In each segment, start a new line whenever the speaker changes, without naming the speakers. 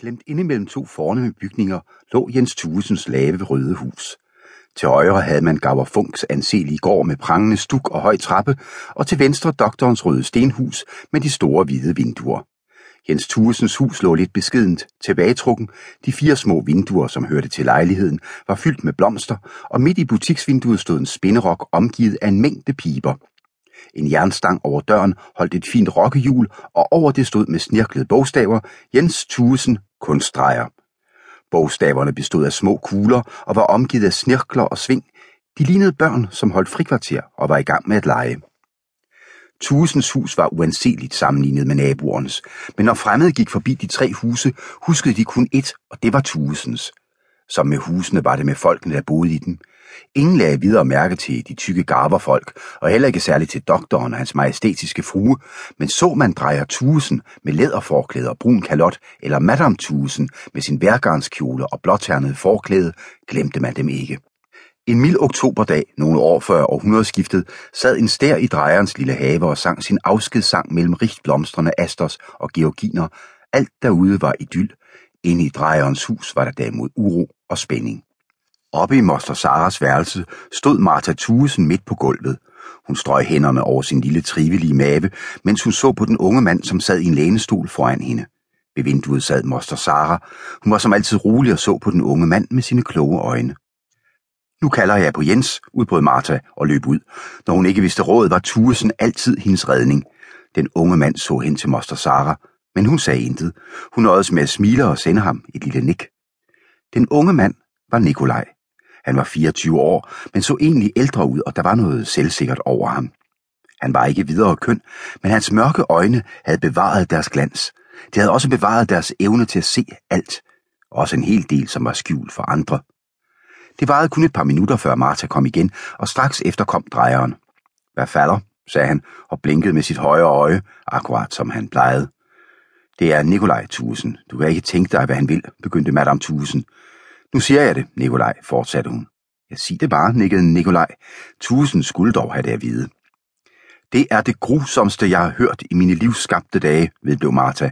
Klemt inde mellem to fornemme bygninger lå Jens Thuesens lave røde hus. Til højre havde man Gaver Funks anselige gård med prangende stuk og høj trappe, og til venstre doktorens røde stenhus med de store hvide vinduer. Jens Thuesens hus lå lidt beskedent, tilbagetrukken. De fire små vinduer, som hørte til lejligheden, var fyldt med blomster, og midt i butiksvinduet stod en spinderok omgivet af en mængde piber. En jernstang over døren holdt et fint rokkehjul, og over det stod med snirklede bogstaver Jens Thuesen kunststreger. Bogstaverne bestod af små kugler og var omgivet af snirkler og sving. De lignede børn, som holdt frikvarter og var i gang med at lege. Tusens hus var uanseligt sammenlignet med naboernes, men når fremmede gik forbi de tre huse, huskede de kun ét, og det var Tusens. Som med husene var det med folkene, der boede i dem. Ingen lagde videre mærke til de tykke garverfolk, og heller ikke særligt til doktoren og hans majestætiske frue, men så man drejer Tusen med læderforklæde og brun kalot, eller Madame Tusen med sin værgarnskjole og blåternede forklæde, glemte man dem ikke. En mild oktoberdag, nogle år før århundredeskiftet, sad en stær i drejerens lille have og sang sin afskedssang mellem rigt blomstrende asters og georginer. Alt derude var idyll. Inde i drejerens hus var der derimod uro og spænding. Oppe i moster Saras værelse stod Martha Thuesen midt på gulvet. Hun strøg hænderne over sin lille trivelige mave, mens hun så på den unge mand, som sad i en lænestol foran hende. Ved vinduet sad moster Sara. Hun var som altid rolig og så på den unge mand med sine kloge øjne. Nu kalder jeg på Jens, udbrød Martha og løb ud. Når hun ikke vidste råd, var Thuesen altid hendes redning. Den unge mand så hen til moster Sara, men hun sagde intet. Hun nøjedes med at smile og sende ham et lille nik. Den unge mand var Nikolaj. Han var 24 år, men så egentlig ældre ud, og der var noget selvsikkert over ham. Han var ikke videre køn, men hans mørke øjne havde bevaret deres glans. De havde også bevaret deres evne til at se alt. Også en hel del, som var skjult for andre. Det varede kun et par minutter, før Martha kom igen, og straks efter kom drejeren. Hvad falder, sagde han og blinkede med sit højre øje, akkurat som han plejede. Det er Nikolaj Tusen. Du kan ikke tænke dig, hvad han vil, begyndte Madame Tusen. Nu siger jeg det, Nikolaj, fortsatte hun. Jeg sig det bare, nikkede Nikolaj. Tusind skulle dog have det at vide. Det er det grusomste, jeg har hørt i mine livsskabte dage, vedblev Martha.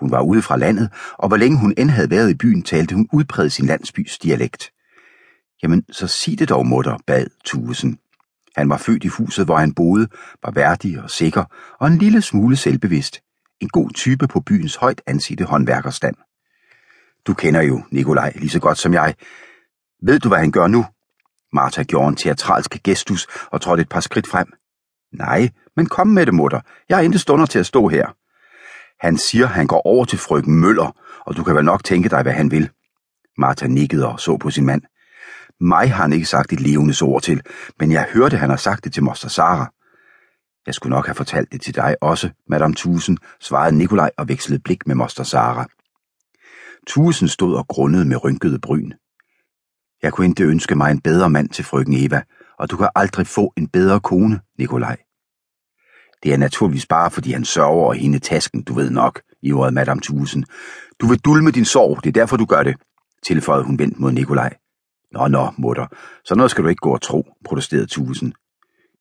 Hun var ude fra landet, og hvor længe hun end havde været i byen, talte hun udpræget sin landsbys dialekt. Jamen, så sig det dog, mutter, bad Tusen. Han var født i huset, hvor han boede, var værdig og sikker, og en lille smule selvbevidst. En god type på byens højt ansete håndværkerstand. Du kender jo Nikolaj lige så godt som jeg. Ved du, hvad han gør nu? Martha gjorde en teatralsk gestus og trådte et par skridt frem. Nej, men kom med det, mutter. Jeg har ikke stunder til at stå her. Han siger, han går over til frøken Møller, og du kan vel nok tænke dig, hvad han vil. Martha nikkede og så på sin mand. Mig har han ikke sagt et levende ord til, men jeg hørte, han har sagt det til moster Sara. Jeg skulle nok have fortalt det til dig også, Madame Tusen, svarede Nikolaj og vekslede blik med moster Sara. Tusen stod og grundede med rynkede bryn. Jeg kunne ikke ønske mig en bedre mand til frøken Eva, og du kan aldrig få en bedre kone, Nikolaj. Det er naturligvis bare, fordi han sørger over hende tasken, du ved nok, i ordet Madame Tusen. Du vil dulme din sorg, det er derfor, du gør det, tilføjede hun vendt mod Nikolaj. Nå, nå, mutter, så noget skal du ikke gå og tro, protesterede Tusen.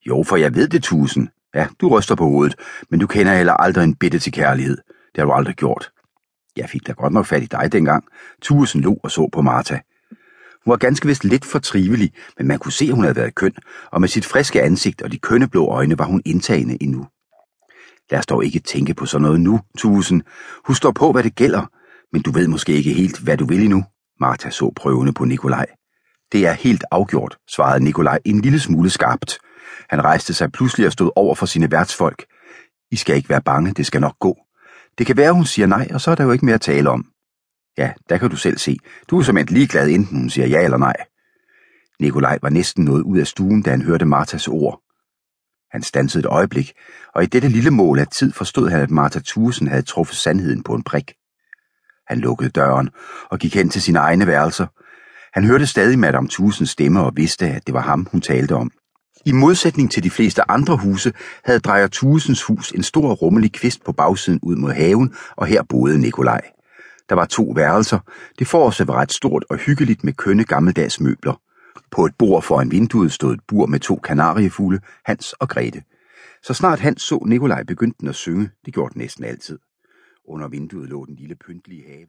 Jo, for jeg ved det, Tusen. Ja, du ryster på hovedet, men du kender heller aldrig en bitte til kærlighed. Det har du aldrig gjort. Jeg fik da godt nok fat i dig dengang. Tusen lå og så på Martha. Hun var ganske vist lidt for trivelig, men man kunne se, at hun havde været køn, og med sit friske ansigt og de kønne blå øjne var hun indtagende endnu. Lad os dog ikke tænke på sådan noget nu, Tusen. Husk dog på, hvad det gælder, men du ved måske ikke helt, hvad du vil endnu. Martha så prøvende på Nikolaj. Det er helt afgjort, svarede Nikolaj en lille smule skarpt. Han rejste sig pludselig og stod over for sine værtsfolk. I skal ikke være bange, det skal nok gå. Det kan være, hun siger nej, og så er der jo ikke mere at tale om. Ja, der kan du selv se. Du er simpelthen ligeglad, enten hun siger ja eller nej. Nikolaj var næsten nået ud af stuen, da han hørte Martas ord. Han stansede et øjeblik, og i dette lille mål af tid forstod han, at Martha Thusen havde truffet sandheden på en prik. Han lukkede døren og gik hen til sine egne værelser. Han hørte stadig Madame Thusens stemme og vidste, at det var ham, hun talte om. I modsætning til de fleste andre huse, havde Drejer Thusens hus en stor rummelig kvist på bagsiden ud mod haven, og her boede Nikolaj. Der var to værelser. Det forreste var ret stort og hyggeligt med kønne gammeldags møbler. På et bord foran vinduet stod et bur med to kanariefugle, Hans og Grete. Så snart Hans så Nikolaj begyndte den at synge, det gjorde den næsten altid. Under vinduet lå den lille pyntlige have.